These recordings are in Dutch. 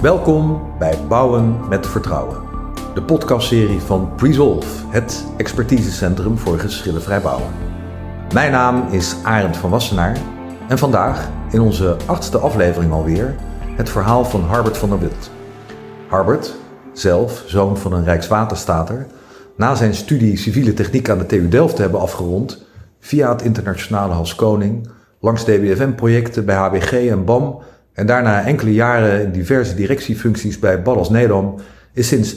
Welkom bij Bouwen met Vertrouwen, de podcastserie van Presolve, het expertisecentrum voor geschillenvrij bouwen. Mijn naam is Arend van Wassenaar en vandaag, in onze achtste aflevering alweer, het verhaal van Harbert van der Wild. Harbert, zelf zoon van een Rijkswaterstater, na zijn studie civiele techniek aan de TU Delft te hebben afgerond, via het internationale Halskoning, langs DBFM-projecten bij HBG en BAM en daarna enkele jaren in diverse directiefuncties bij Ballas Nedam, is sinds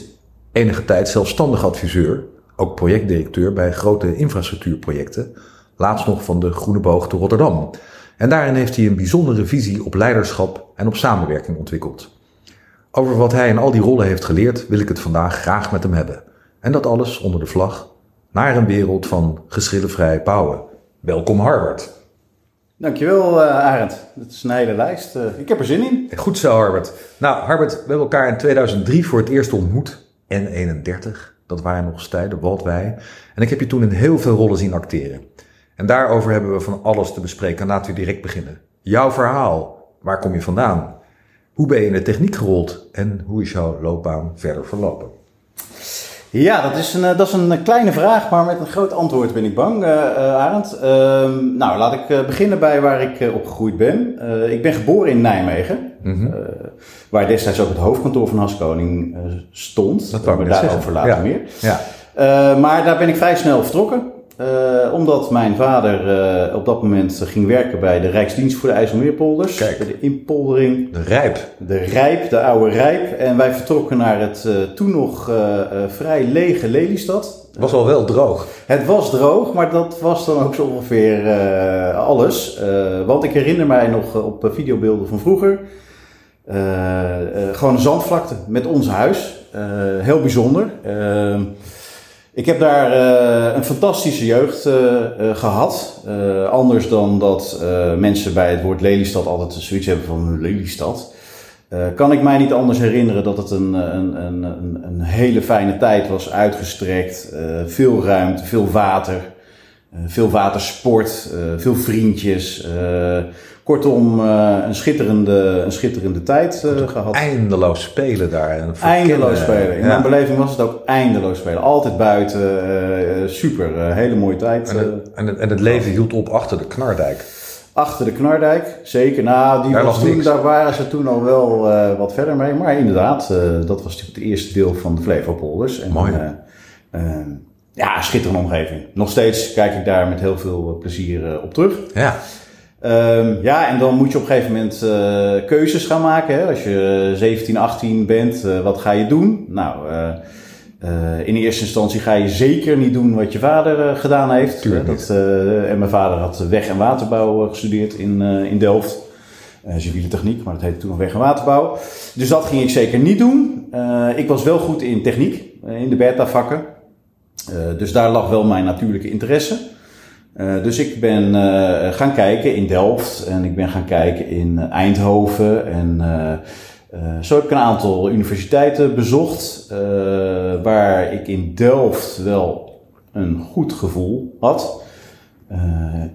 enige tijd zelfstandig adviseur, ook projectdirecteur bij grote infrastructuurprojecten, laatst nog van de Groene Boog te Rotterdam. En daarin heeft hij een bijzondere visie op leiderschap en op samenwerking ontwikkeld. Over wat hij in al die rollen heeft geleerd, wil ik het vandaag graag met hem hebben. En dat alles onder de vlag naar een wereld van geschillenvrij bouwen. Welkom Harbert. Dankjewel uh, Arend. Dat is een hele lijst. Uh, ik heb er zin in. Goed zo Harbert. Nou Harbert, we hebben elkaar in 2003 voor het eerst ontmoet. En 31, dat waren nog tijden, Waldwij. En ik heb je toen in heel veel rollen zien acteren. En daarover hebben we van alles te bespreken. Laten we direct beginnen. Jouw verhaal. Waar kom je vandaan? Hoe ben je in de techniek gerold? En hoe is jouw loopbaan verder verlopen? Ja, dat is, een, eh, dat is een kleine vraag, maar met een groot antwoord ben ik bang, uh, Arend. Uh, nou, laat ik beginnen bij waar ik opgegroeid ben. ik ben geboren in Nijmegen, mm -hmm. waar destijds ook het hoofdkantoor van Haskoning stond. Dat wou we daarover later ja. meer. Ja. maar daar ben ik vrij snel vertrokken. Uh, omdat mijn vader uh, op dat moment ging werken bij de Rijksdienst voor de IJsselmeerpolders. Kijk. Bij de inpoldering. De Rijp. De Rijp, de oude Rijp. En wij vertrokken naar het uh, toen nog vrij lege Lelystad. Het was al wel droog. Het was droog, maar dat was dan ook zo ongeveer alles. want ik herinner mij nog op videobeelden van vroeger. gewoon een zandvlakte met ons huis. heel bijzonder. Ik heb daar uh, een fantastische jeugd uh, uh, gehad. anders dan dat mensen bij het woord Lelystad altijd zoiets hebben van Lelystad. kan ik mij niet anders herinneren dat het een, een, een, een hele fijne tijd was, uitgestrekt. veel ruimte, veel water, veel watersport, veel vriendjes. Kortom, uh, een, schitterende, een schitterende tijd uh, gehad. Eindeloos spelen daar. Eindeloos spelen. In ja. mijn beleving was het ook eindeloos spelen. Altijd buiten. Uh, super. hele mooie tijd. En het, en, het, en het, leven hield op achter de Knardijk. Achter de Knardijk, zeker. Nou, die daar, was toen, daar waren ze toen al wel wat verder mee. Maar inderdaad, dat was natuurlijk het eerste deel van de Flevopolders. En, Mooi. ja, schitterende omgeving. Nog steeds kijk ik daar met heel veel plezier op terug. Ja. Um, ja, en dan moet je op een gegeven moment uh, keuzes gaan maken. Hè? Als je 17, 18 bent, uh, wat ga je doen? Nou, uh, in eerste instantie ga je zeker niet doen wat je vader gedaan heeft. Tuurlijk dat, en mijn vader had weg- en waterbouw gestudeerd in, in Delft. civiele techniek, maar dat heette toen nog weg- en waterbouw. Dus dat ging ik zeker niet doen. ik was wel goed in techniek, in de beta-vakken. dus daar lag wel mijn natuurlijke interesse. Uh, dus ik ben uh, gaan kijken in Delft en ik ben gaan kijken in Eindhoven. En uh, zo heb ik een aantal universiteiten bezocht, waar ik in Delft wel een goed gevoel had.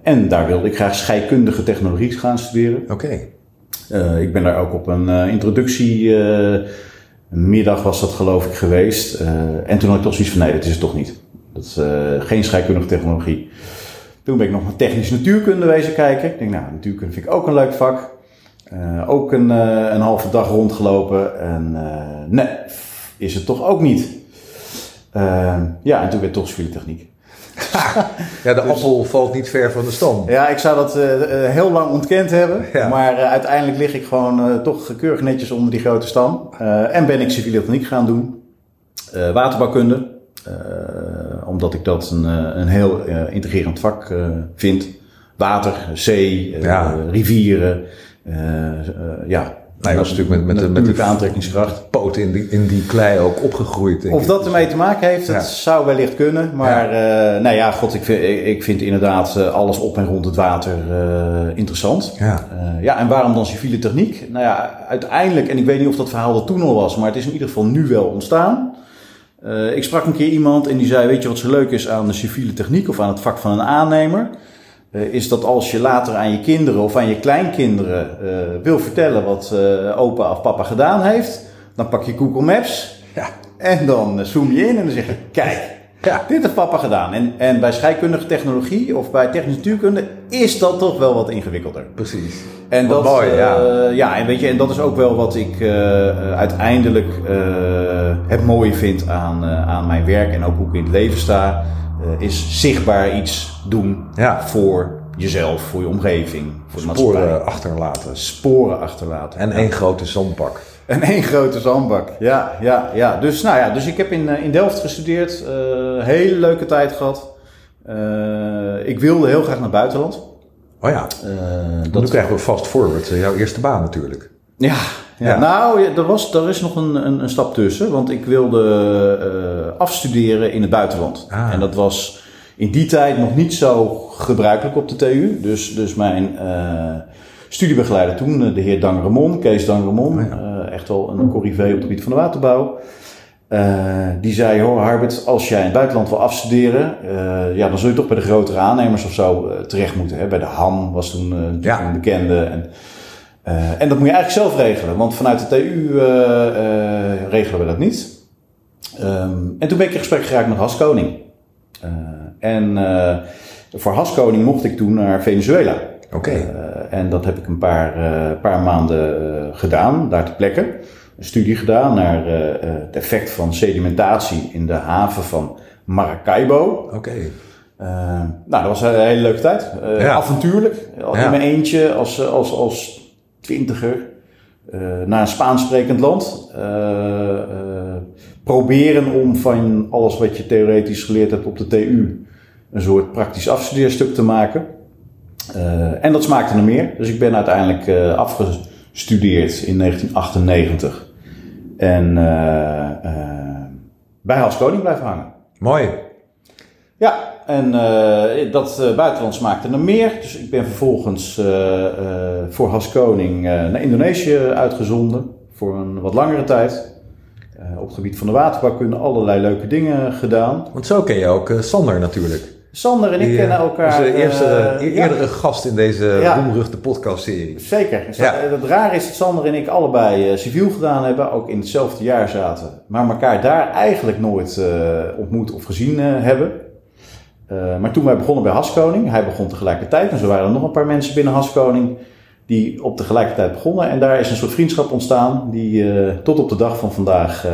en daar wilde ik graag scheikundige technologie gaan studeren. Oké. Okay. ik ben daar ook op een introductie. middag was dat geloof ik geweest. en toen had ik toch zoiets van nee, dat is het toch niet. Dat is geen scheikundige technologie. Toen ben ik nog naar technische natuurkunde wezen kijken. Ik denk, nou, natuurkunde vind ik ook een leuk vak. Uh, ook een, uh, een halve dag rondgelopen. En uh, nee, is het toch ook niet. ja, en toen werd toch civiele techniek. ja, de dus, appel valt niet ver van de stam. Ja, ik zou dat heel lang ontkend hebben. Ja. Maar uiteindelijk lig ik gewoon toch keurig netjes onder die grote stam. en ben ik civiele techniek gaan doen. waterbouwkunde. Omdat ik dat een, een heel uh, integrerend vak uh, vind. Water, zee, ja. rivieren. ja, nou, je was natuurlijk met, met, met, met de aantrekkingskracht. Poot in die, in die klei ook opgegroeid. Denk of ik. dat ermee te maken heeft, dat ja. zou wellicht kunnen. Maar ja. Uh, nou ja, god, ik vind, ik vind inderdaad alles op en rond het water uh, interessant. Ja. Uh, ja, en waarom dan civiele techniek? Nou ja, uiteindelijk, en ik weet niet of dat verhaal er toen al was, maar het is in ieder geval nu wel ontstaan. Uh, ik sprak een keer iemand en die zei: Weet je wat zo leuk is aan de civiele techniek of aan het vak van een aannemer? eh, is dat als je later aan je kinderen of aan je kleinkinderen uh, wil vertellen wat opa of papa gedaan heeft, dan pak je Google Maps Ja. en dan zoom je in en dan zeg je: Kijk, Ja. dit heeft papa gedaan. En, en bij scheikundige technologie of bij technische natuurkunde is dat toch wel wat ingewikkelder. Precies. En Wat dat, mooi, ja. eh, ja, en weet je, en dat is ook wel wat ik eh, uiteindelijk eh, het mooie vind aan, aan mijn werk en ook hoe ik in het leven sta, is zichtbaar iets doen Ja. voor jezelf, voor je omgeving, voor de maatschappij. Sporen achterlaten. Sporen achterlaten. En Ja. één grote zandbak. En één grote zandbak. Ja, ja, ja. Dus, nou ja, dus ik heb in, eh, in Delft gestudeerd. eh hele leuke tijd gehad. Eh, ik wilde heel graag naar het buitenland. Oh ja, dan krijgen we fast forward. Jouw eerste baan natuurlijk. Ja, ja. Ja. nou, er, was, er is nog een, een, een stap tussen. Want ik wilde afstuderen in het buitenland. Ah. En dat was in die tijd nog niet zo gebruikelijk op de TU. Dus, dus mijn eh, studiebegeleider toen, eh, de heer Dangremon, Kees Dangremon, Oh ja. eh, echt wel een corrivé op het gebied van de waterbouw. die zei, hoor Harbert, als jij in het buitenland wil afstuderen, ja, dan zul je toch bij de grotere aannemers of zo terecht moeten. Hè? Bij de HAM was toen Ja. een bekende. En, en dat moet je eigenlijk zelf regelen, want vanuit de TU regelen we dat niet. Ehm, en toen ben ik in gesprek geraakt met Has Koning. En eh, voor Has Koning mocht ik toen naar Venezuela. Oké. Eh, en dat heb ik een paar, eh, paar maanden eh, gedaan, daar ter plekke. Een studie gedaan naar het effect van sedimentatie in de haven van Maracaibo. Oké. Eh, nou, dat was een hele leuke tijd. Eh, Ja. Avontuurlijk. Ja. in mijn eentje als, als, als twintiger. eh, naar een Spaans sprekend land. Proberen om van alles wat je theoretisch geleerd hebt op de TU... een soort praktisch afstudeerstuk te maken. Eh, en dat smaakte er meer. Dus ik ben uiteindelijk eh, afgestudeerd in 1998. En eh, bij Hans Koning blijven hangen. Mooi. Ja, en dat eh, buitenland smaakte er meer. Dus ik ben vervolgens eh, voor Has Koning eh, naar Indonesië uitgezonden. Voor een wat langere tijd. Eh, op het gebied van de waterbouwkunde allerlei leuke dingen gedaan. Want zo ken je ook eh, Sander natuurlijk. Sander en ik kennen eh, elkaar. Onze eerste, eh, e- ja, eerdere gast in deze Ja. roemruchte podcastserie. Zeker. Dus Ja. Het rare is dat Sander en ik allebei eh, civiel gedaan hebben, ook in hetzelfde jaar zaten, maar elkaar daar eigenlijk nooit ontmoet of gezien hebben. Maar toen wij begonnen bij Haskoning, hij begon tegelijkertijd, en zo waren er nog een paar mensen binnen Haskoning die op tegelijkertijd begonnen. En daar is een soort vriendschap ontstaan die eh, tot op de dag van vandaag eh,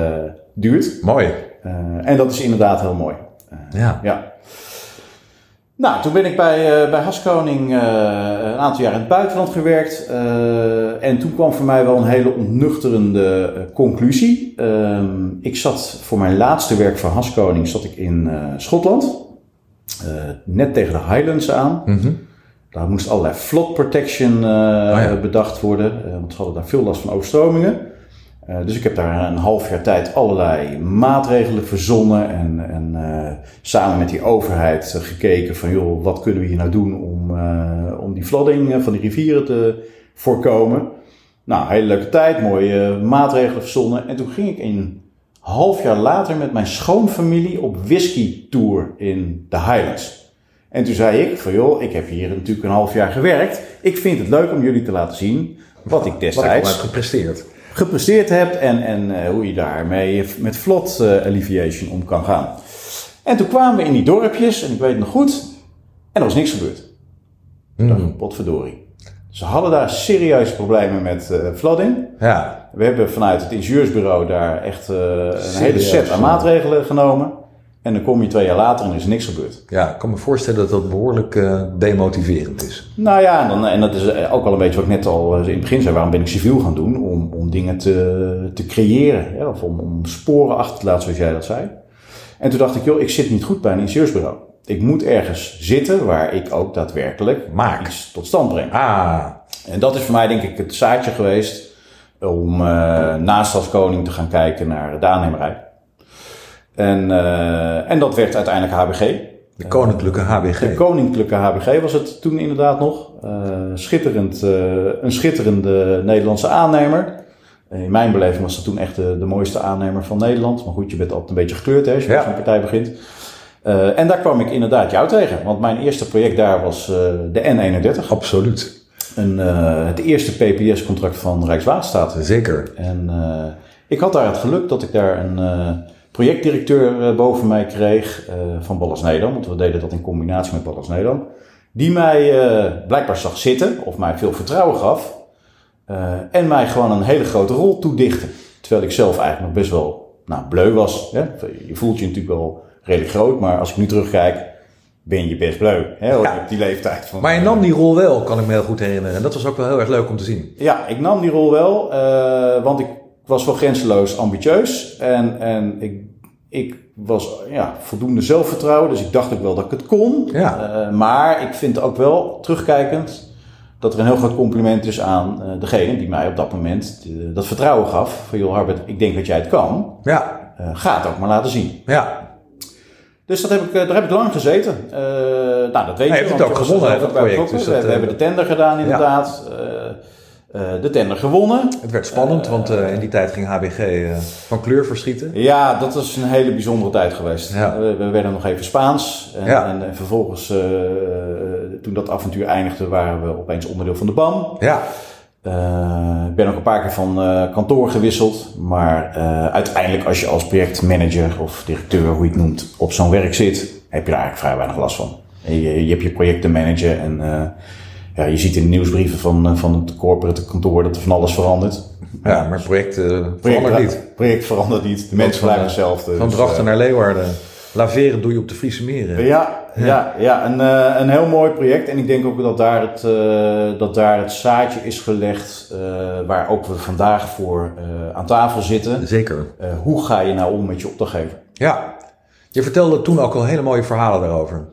duurt. Mooi. Eh, en dat is inderdaad heel mooi. Ja. Ja. Nou, toen ben ik bij, bij Haskoning een aantal jaar in het buitenland gewerkt. en toen kwam voor mij wel een hele ontnuchterende conclusie. Ehm, ik zat voor mijn laatste werk voor Haskoning zat ik in Schotland. Net tegen de Highlands aan. Mhm. Daar moest allerlei flood protection eh, ja. bedacht worden. eh, want ze hadden daar veel last van overstromingen. Eh, dus ik heb daar een half jaar tijd allerlei maatregelen verzonnen. En, en samen met die overheid gekeken van joh, wat kunnen we hier nou doen om, om die flooding van die rivieren te voorkomen. Nou, hele leuke tijd, mooie maatregelen verzonnen. En toen ging ik een half jaar later met mijn schoonfamilie op whisky tour in de Highlands. En toen zei ik van joh, ik heb hier natuurlijk een half jaar gewerkt. Ik vind het leuk om jullie te laten zien wat ik Wat ik destijds heb gepresteerd. gepresteerd hebt en, en eh, hoe je daarmee met vlot eh, alleviation om kan gaan. En toen kwamen we in die dorpjes, en ik weet het nog goed, en er was niks gebeurd. Mm. potverdorie. Ze hadden daar serieuze problemen met eh flooding. Ja. We hebben vanuit het ingenieursbureau daar echt een hele set aan maatregelen genomen. En dan kom je twee jaar later en er is niks gebeurd. ja, ik kan me voorstellen dat dat behoorlijk eh, demotiverend is. Nou ja, en, dan, en dat is ook al een beetje wat ik net al eh, in het begin zei. Waarom ben ik civiel gaan doen? Om, om dingen te, te creëren. Hè? Of om, om sporen achter te laten, zoals jij dat zei. En toen dacht ik, joh, ik zit niet goed bij een ingenieursbureau. Ik moet ergens zitten waar ik ook daadwerkelijk Maak. iets tot stand breng. Ah, En dat is voor mij denk ik het zaadje geweest om eh, naast als koning te gaan kijken naar de aannemerij. En, eh, en dat werd uiteindelijk HBG. de koninklijke HBG. De koninklijke HBG was het toen inderdaad nog. Eh, schitterend, eh, een schitterende Nederlandse aannemer. Eh, In mijn beleving was dat toen echt de, de mooiste aannemer van Nederland. Maar goed, je bent altijd een beetje gekleurd hè, als je Ja. met zo'n partij begint. Uh, en daar kwam ik inderdaad jou tegen. Want mijn eerste project daar was uh, de N31. Absoluut. Een, uh, het eerste PPS-contract van Rijkswaterstaat. Zeker. En ik had daar het geluk dat ik daar een projectdirecteur boven mij kreeg van Ballas Nederland. Want we deden dat in combinatie met Ballas Nederland. Die mij blijkbaar zag zitten, of mij veel vertrouwen gaf. en mij gewoon een hele grote rol toedichtte. Terwijl ik zelf eigenlijk nog best wel nou, bleu was. Hè? Je voelt je natuurlijk wel redelijk groot. Maar als ik nu terugkijk, ben je best bleu. Hè, op die leeftijd. Van, maar je nam die rol wel, kan ik me heel goed herinneren. En dat was ook wel heel erg leuk om te zien. Ja, ik nam die rol wel. Uh, want ik was wel grenzeloos ambitieus. En, en ik, ik was ja, voldoende zelfvertrouwen. Dus ik dacht ook wel dat ik het kon. Ja. Uh, maar ik vind ook wel, terugkijkend, dat er een heel groot compliment is aan uh, degene die mij op dat moment dat vertrouwen gaf. Van joh Harbert, ik denk dat jij het kan. Ja. ga het ook maar laten zien. Ja. Dus dat heb ik, eh, daar heb ik lang gezeten. Nou, dat weet je. Je hebt het ook gewonnen, dat project. Dus we, we hebben de tender gedaan, inderdaad. Ja. Uh, de tender gewonnen. Het werd spannend, want in die tijd ging HBG van kleur verschieten. Ja, dat was een hele bijzondere tijd geweest. Ja. we werden nog even Spaans. En, ja. en, en vervolgens, toen dat avontuur eindigde, waren we opeens onderdeel van de BAM. Ja. Ik ben ook een paar keer van kantoor gewisseld. Maar uiteindelijk als je als projectmanager of directeur, hoe je het noemt, op zo'n werk zit, heb je daar eigenlijk vrij weinig last van. Je, je hebt je projecten managen en ja, je ziet in de nieuwsbrieven van, van het corporate kantoor dat er van alles verandert. Ja, maar projecten verandert niet. Project verandert niet. De mensen blijven hetzelfde. Van dus, Drachten naar Leeuwarden. Laveren doe je op de Friese meren. Ja, ja, ja een, uh, een heel mooi project. En ik denk ook dat daar het, uh, dat daar het zaadje is gelegd uh, waar ook we vandaag voor aan tafel zitten. Zeker. hoe ga je nou om met je opdrachtgever? Ja, je vertelde toen ook al hele mooie verhalen daarover.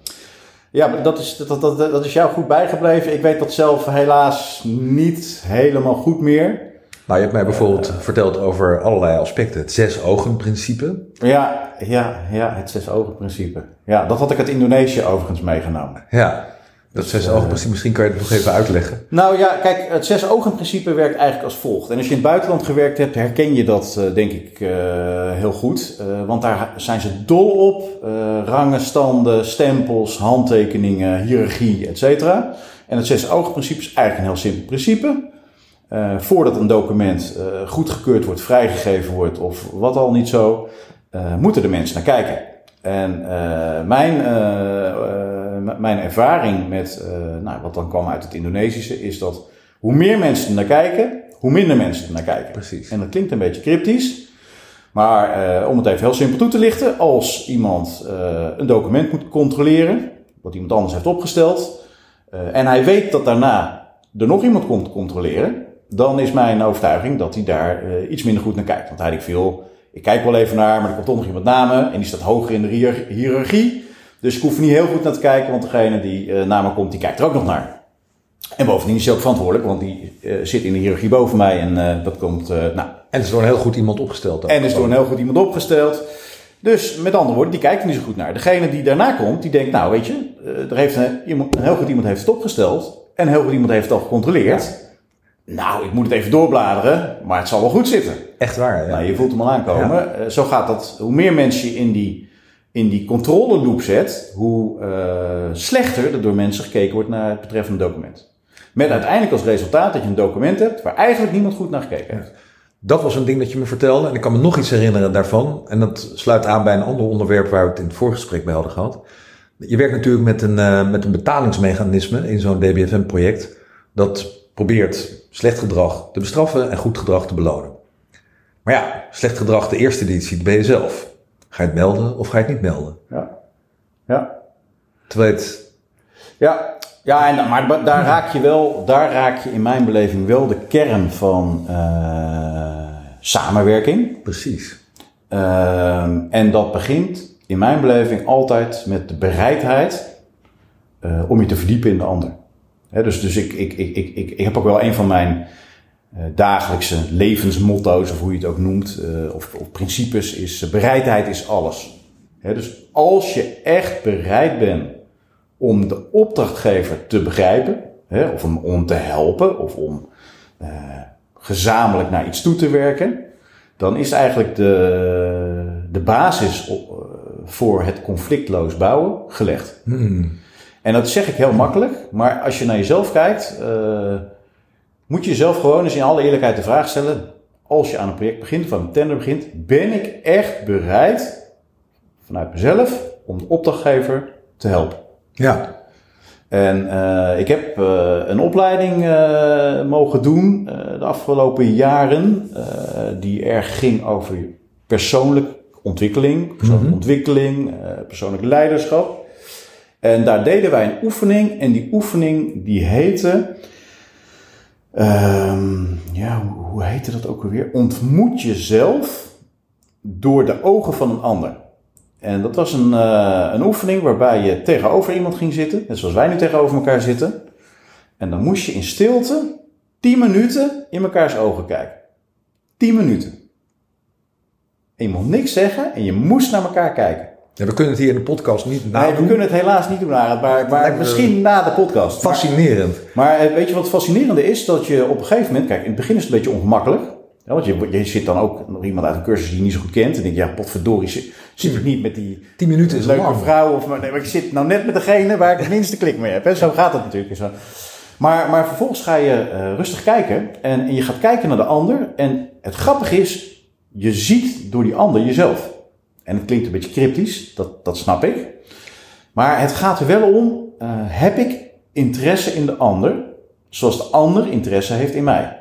Ja, dat is, dat, dat, dat is jou goed bijgebleven. Ik weet dat zelf helaas niet helemaal goed meer. Nou, je hebt mij bijvoorbeeld verteld over allerlei aspecten. Het zes ogen principe. Ja, ja, ja, het zes ogen principe. Ja, dat had ik uit Indonesië overigens meegenomen. Ja, dat zes ogen principe, misschien kan je het nog even uitleggen. Nou ja, kijk, het zes ogen principe werkt eigenlijk als volgt. En als je in het buitenland gewerkt hebt, herken je dat uh, denk ik uh, heel goed. Want daar zijn ze dol op. rangen, standen, stempels, handtekeningen, hiërarchie, et cetera. En het zes ogen principe is eigenlijk een heel simpel principe. Voordat een document goedgekeurd wordt, vrijgegeven wordt of wat al niet zo, moeten de mensen naar kijken. En mijn, mijn ervaring met, nou, wat dan kwam uit het Indonesische, is dat hoe meer mensen er naar kijken, hoe minder mensen er naar kijken. Precies. En dat klinkt een beetje cryptisch. Maar om het even heel simpel toe te lichten, als iemand een document moet controleren, wat iemand anders heeft opgesteld, en hij weet dat daarna er nog iemand komt controleren, dan is mijn overtuiging dat hij daar iets minder goed naar kijkt. Want hij denkt veel, ik kijk wel even naar, maar er komt toch nog iemand namen en die staat hoger in de hiërarchie. Dus ik hoef niet heel goed naar te kijken, want degene die uh, na me komt, die kijkt er ook nog naar. En bovendien is hij ook verantwoordelijk, want die uh, zit in de hiërarchie boven mij en dat komt, nou. En is door een heel goed iemand opgesteld. En is door een heel goed iemand opgesteld. Dus met andere woorden, die kijkt er niet zo goed naar. Degene die daarna komt, die denkt, nou weet je, er heeft een, een heel goed iemand heeft het opgesteld en heel goed iemand heeft het al gecontroleerd. Nou, ik moet het even doorbladeren, maar het zal wel goed zitten. Echt waar, ja. Nou, je voelt hem al aankomen. Eh, zo gaat dat. Hoe meer mensen je in die, in die controleloop zet, hoe uh, slechter er door mensen gekeken wordt naar het betreffende document. Met uiteindelijk als resultaat dat je een document hebt waar eigenlijk niemand goed naar gekeken heeft. Dat was een ding dat je me vertelde en ik kan me nog iets herinneren daarvan. En dat sluit aan bij een ander onderwerp waar we het in het voorgesprek bij hadden gehad. Je werkt natuurlijk met een, uh, met een betalingsmechanisme in zo'n DBFM-project. Dat probeert slecht gedrag te bestraffen en goed gedrag te belonen. Maar ja, slecht gedrag, de eerste het ziet, ben je zelf. Ga je het melden of ga je het niet melden? Ja. Ja. Terwijl het... Ja, ja en, maar daar raak je wel, daar raak je in mijn beleving wel de kern van uh, samenwerking. Precies. Uh, en dat begint in mijn beleving altijd met de bereidheid uh, om je te verdiepen in de ander dus dus ik, ik, ik, ik, ik, heb ook wel een van mijn dagelijkse levensmotto's, of hoe je het ook noemt, uh, of, of, principes, is uh, bereidheid is alles. dus als je echt bereid bent om de opdrachtgever te begrijpen, of om, om te helpen, of om gezamenlijk naar iets toe te werken, dan is eigenlijk de, de basis op, voor het conflictloos bouwen gelegd. Hmm. En dat zeg ik heel makkelijk, maar als je naar jezelf kijkt, eh, moet je jezelf gewoon eens in alle eerlijkheid de vraag stellen: als je aan een project begint aan een tender begint, ben ik echt bereid vanuit mezelf om de opdrachtgever te helpen? Ja. En uh, ik heb uh, een opleiding uh, mogen doen de afgelopen jaren, die erg ging over persoonlijke ontwikkeling, persoonlijke Mhm. ontwikkeling, persoonlijk leiderschap. En daar deden wij een oefening en die oefening die heette, ehm, ja, hoe, heette dat ook alweer? Ontmoet jezelf door de ogen van een ander. En dat was een, eh, een oefening waarbij je tegenover iemand ging zitten, net zoals wij nu tegenover elkaar zitten. En dan moest je in stilte 10 minuten in mekaars ogen kijken. 10 minuten. En je mocht niks zeggen en je moest naar elkaar kijken. Ja, we kunnen het hier in de podcast niet Nee, we nadoen. kunnen het helaas niet doen, Arend, maar, maar misschien na de podcast. Fascinerend. maar eh, weet je wat het fascinerende is? Dat je op een gegeven moment, kijk, in het begin is het een beetje ongemakkelijk. Ja, want je, je zit dan ook nog iemand uit een cursus die je niet zo goed kent. En denk je, ja, potverdorie, zit, zit ik niet met die 10 minuten is leuke lang. vrouw. Of, nee, maar ik zit nou net met degene waar ik het minste klik mee heb. Hè? Zo gaat het natuurlijk. Zo. Maar, maar vervolgens ga je eh, rustig kijken. En, en je gaat kijken naar de ander. En het grappige is, je ziet door die ander jezelf. En het klinkt een beetje cryptisch, dat, dat snap ik. Maar het gaat er wel om, eh, heb ik interesse in de ander, zoals de ander interesse heeft in mij?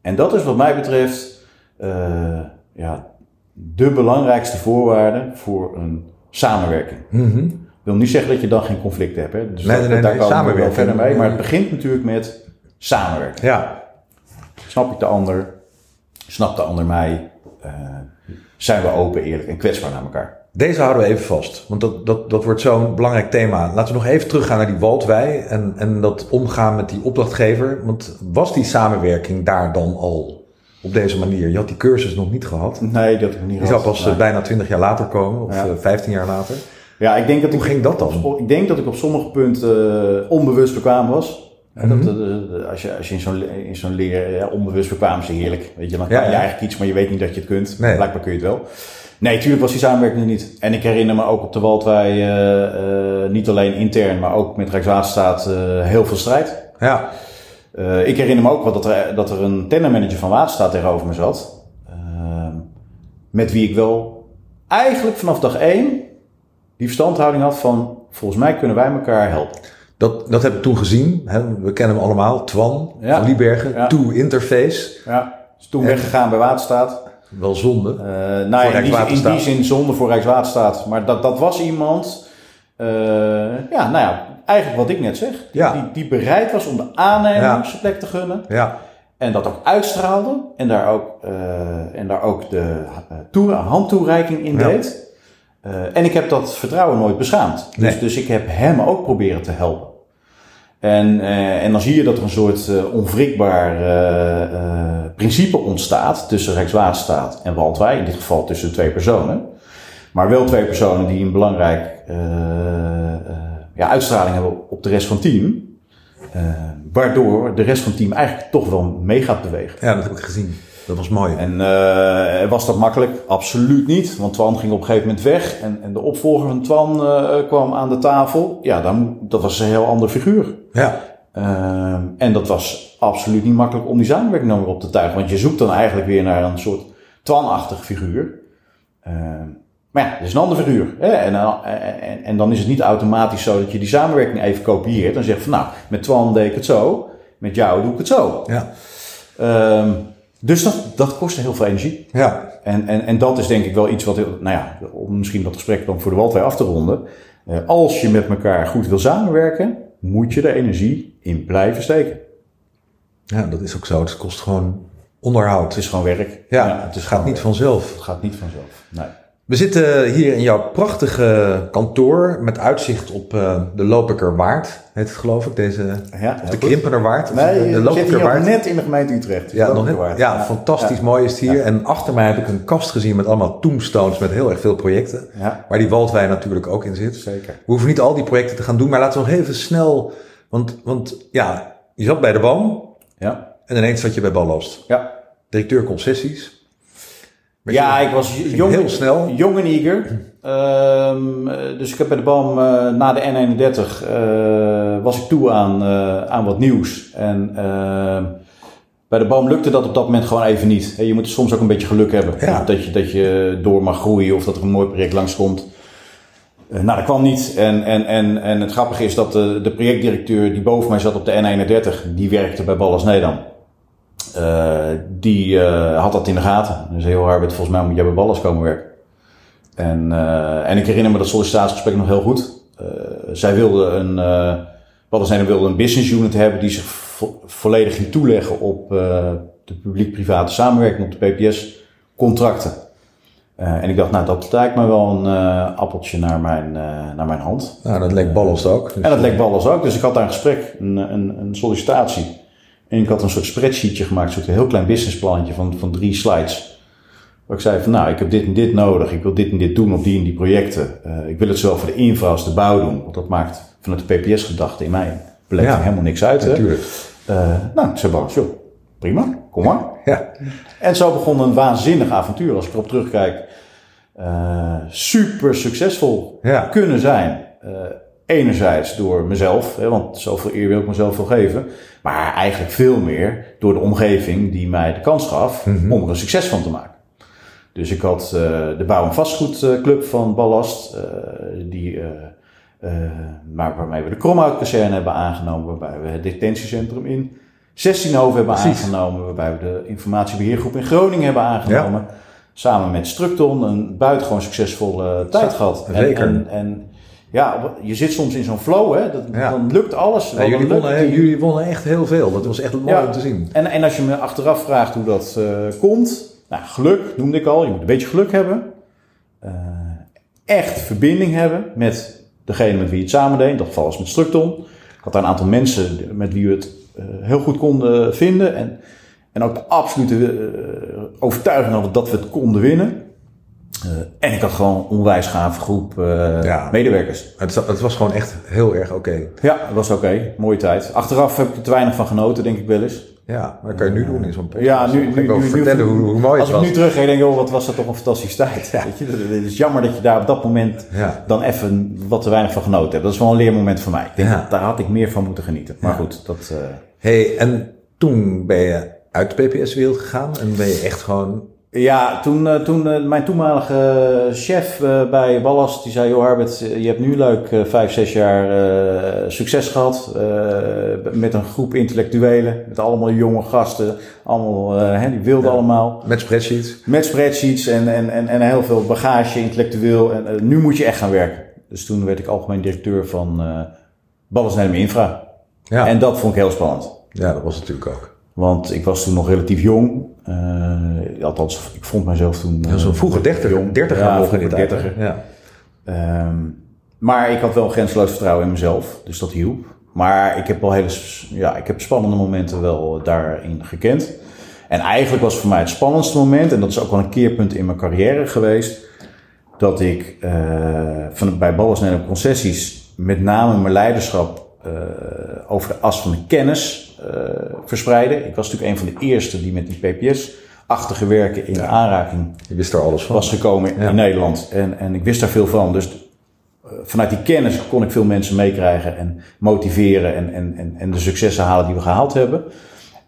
En dat is wat mij betreft eh, ja, de belangrijkste voorwaarde voor een samenwerking. Mhm. Ik wil niet zeggen dat je dan geen conflicten hebt. Hè? Dus Nee, dat- nee, nee, daar nee, komen we wel verder mee. Maar het begint natuurlijk met samenwerken. Ja. Snap ik de ander? Snapt de ander mij? Eh, zijn we open, eerlijk en kwetsbaar naar elkaar? Deze houden we even vast, want dat, dat, dat wordt zo'n belangrijk thema. Laten we nog even teruggaan naar die Waldwij en, en dat omgaan met die opdrachtgever. Want was die samenwerking daar dan al op deze manier? Je had die cursus nog niet gehad. Nee, dat heb ik niet Die zou pas Nee. eh, bijna 20 jaar later komen, of Ja. eh, 15 jaar later. Ja, ik denk dat Hoe ik, ging dat dan? Ik denk dat ik op sommige punten eh, onbewust bekwaam was. Mhm. dat, eh, eh, als je, als je in zo'n, in zo'n leer ja, onbewust bekwaam is heerlijk. Weet je, dan kan Ja, je ja. eigenlijk iets, maar je weet niet dat je het kunt. Nee. Blijkbaar kun je het wel. Nee, tuurlijk was die samenwerking er niet. En ik herinner me ook op de Waldwij, eh, eh, niet alleen intern, maar ook met Rijkswaterstaat eh, heel veel strijd. Ja, Eh, ik herinner me ook wel dat er, dat er een tendermanager van Waterstaat tegenover me zat. eh, met wie ik wel eigenlijk vanaf dag één die verstandhouding had van... volgens mij kunnen wij elkaar helpen. Dat, dat heb ik toen gezien. Hè. We kennen hem allemaal. Twan Ja. van Liebergen, Ja. To Interface. Ja. Is toen En- weggegaan bij Waterstaat. Wel zonde. Eh, nou, ja, in, die, in die zin zonde voor Rijkswaterstaat. Maar dat, dat was iemand... eh, ja, nou ja, eigenlijk wat ik net zeg. Die, Ja. die, die bereid was om de aannemer Ja. zijn plek te gunnen. Ja, En dat ook uitstraalde. En daar ook, eh, en daar ook de toe- handtoereiking in deed. Eh, en ik heb dat vertrouwen nooit beschaamd. Dus, Nee. dus ik heb hem ook proberen te helpen. En, eh, en dan zie je dat er een soort eh, onwrikbaar principe ontstaat tussen Rijkswaterstaat en Waldwij. In dit geval tussen twee personen. Maar wel twee personen die een belangrijk ja, uitstraling hebben op de rest van het team. Waardoor de rest van het team eigenlijk toch wel mee gaat bewegen. ja, dat heb ik gezien. Dat was mooi. En eh, was dat makkelijk? Absoluut niet. Want Twan ging op een gegeven moment weg. En, en de opvolger van Twan eh, kwam aan de tafel. Ja, dan, dat was een heel ander figuur. Ja, Ehm, en dat was absoluut niet makkelijk om die samenwerking dan weer op te tuigen. Want je zoekt dan eigenlijk weer naar een soort Twan-achtig figuur. Ehm, maar ja, dat is een ander figuur. Hè? En, dan- en, en, en dan is het niet automatisch zo dat je die samenwerking even kopieert. En zegt van nou, met Twan deed ik het zo. Met jou doe ik het zo. ja, Ehm, dus dat, dat kostte heel veel energie. ja. En, en, en dat is denk ik wel iets wat, heel- nou ja, om misschien dat gesprek dan voor de Waldwij af te ronden. Eh, als je met elkaar goed wil samenwerken, moet je er energie in blijven steken. Ja, dat is ook zo. Het kost gewoon onderhoud. Het is gewoon werk. Ja, het het gaat niet vanzelf. Het gaat niet vanzelf. Nee. We zitten hier in jouw prachtige kantoor met uitzicht op eh, de Lopikerwaard, heet het geloof ik, deze, Ja, of de. Krimpenerwaard. Nee, de, Lopikerwaard. net in de gemeente Utrecht. Ja, nog net, ja, fantastisch mooi is het hier. En achter mij heb ik een kast gezien met allemaal tombstones met heel erg veel projecten. Ja, Waar die Waldwijn natuurlijk ook in zit. zeker. We hoeven niet al die projecten te gaan doen, maar laten we nog even snel. Want, want ja, je zat bij de BAM Ja, en ineens zat je bij Ballast. ja. Directeur concessies. Ja, ik was jong, heel snel. jong en eager. Ehm, eh, dus ik heb bij de BAM eh, na de N31 eh, was ik toe aan, aan wat nieuws. En ehm, bij de BAM lukte dat op dat moment gewoon even niet. Je moet soms ook een beetje geluk hebben. Ja. Dat, je, dat je door mag groeien of dat er een mooi project langskomt. Nou, dat kwam niet. En, en, en, en het grappige is dat de, de projectdirecteur die boven mij zat op de N31, die werkte bij Ballas Nedam. Uh, die uh, had dat in de gaten. Dus heel hard, volgens mij moet jij bij Ballas komen werken. En, en ik herinner me dat sollicitatiegesprek nog heel goed. zij wilde een, Ballas Nedam wilde een business unit hebben die zich vo volledig ging toeleggen op de publiek-private samenwerking, op de PPS-contracten. En ik dacht, nou, dat lijkt me wel een appeltje naar mijn, naar mijn hand. Nou, dat leek Ballos ook. Dus en dat leek Ballos ook. Dus ik had daar een gesprek, een, een, een sollicitatie. En ik had een soort spreadsheetje gemaakt, een soort heel klein businessplantje van, van drie slides. Waar ik zei van, nou, ik heb dit en dit nodig. Ik wil dit en dit doen op die en die projecten. ik wil het zowel voor de infra als de bouw doen. Want dat maakt vanuit de PPS-gedachte in mijn beleving ja, helemaal niks uit. Natuurlijk. nou, ik zei Ballos, joh, prima, kom maar. Ja. En zo begon een waanzinnig avontuur. Als ik erop terugkijk, uh, super succesvol ja. kunnen zijn. Enerzijds door mezelf, hè, want zoveel eer wil ik mezelf wel geven. Maar eigenlijk veel meer door de omgeving die mij de kans gaf Mhm. om er een succes van te maken. Dus ik had uh, de bouw- en vastgoedclub van Ballast, die, maar waarmee we de Kromhout-kazerne hebben aangenomen, waarbij we het detentiecentrum in 16hoven hebben Precies. aangenomen, waarbij we de informatiebeheergroep in Groningen hebben aangenomen. Samen met Structon een buitengewoon succesvolle tijd gehad. Zeker. En, en, en ja, je zit soms in zo'n flow, hè? Dat, Ja. dan lukt alles. Ja, jullie, lukt wonnen, die- jullie wonnen echt heel veel. Dat was echt mooi om te zien. En, en als je me achteraf vraagt hoe dat eh, komt, nou, geluk noemde ik al. Je moet een beetje geluk hebben. Eh, echt verbinding hebben met degene met wie je het samen deed. In dat geval was met Structon. Ik had daar een aantal mensen met wie we het eh, heel goed konden vinden. En, en ook de absolute overtuiging hadden dat we het konden winnen. Eh, en ik had gewoon een onwijs gave groep eh, Ja. medewerkers. Het, het was gewoon echt heel erg oké. Ja, dat was oké. Mooie tijd. Achteraf heb ik er te weinig van genoten, denk ik wel eens. Ja, maar dat kan je nu doen in zo'n podcast. Ja, nu, nu, ik nu- vertellen nu- hoe, hoe mooi Als het ik was. nu terugga, denk ik, oh, wat was dat toch een fantastische tijd. Weet je? Het is jammer dat je daar op dat moment Ja. dan even wat te weinig van genoten hebt. Dat is wel een leermoment voor mij. Ik denk dat daar had ik meer van moeten genieten. Maar goed, dat... eh, hey, en toen ben je uit de PPS-wereld gegaan en ben je echt gewoon... Ja, toen, eh, toen eh, mijn toenmalige chef eh, bij Ballast, die zei, joh Harbert, eh, je hebt nu leuk vijf, zes jaar succes gehad eh, met een groep intellectuelen, met allemaal jonge gasten, allemaal, hè, die wilden Ja. allemaal. Met spreadsheets. Met spreadsheets en, en, en, en heel veel bagage intellectueel. En nu moet je echt gaan werken. Dus toen werd ik algemeen directeur van Ballast Nedam Infra. Ja. En dat vond ik heel spannend. ja, dat was natuurlijk ook. Want ik was toen nog relatief jong. Eh, althans, ik vond mijzelf toen... Ja, Zo'n eh, vroege dertiger. jong. Dertiger Ja, vroege dertiger. Ja. Ehm, maar ik had wel grenzeloos vertrouwen in mezelf. Dus dat hielp. Maar ik heb wel hele... Ja, ik heb spannende momenten wel daarin gekend. En eigenlijk was voor mij het spannendste moment... En dat is ook wel een keerpunt in mijn carrière geweest... Dat ik eh, van, bij Ballas Nederland Concessies... met name mijn leiderschap over de as van de kennis eh verspreiden. Ik was natuurlijk een van de eerste die met die PPS-achtige werken in aanraking Je wist er alles van. was gekomen Ja. in Nederland. En, en ik wist daar veel van. Dus eh, vanuit die kennis kon ik veel mensen meekrijgen en motiveren en, en, en, en de successen halen die we gehaald hebben.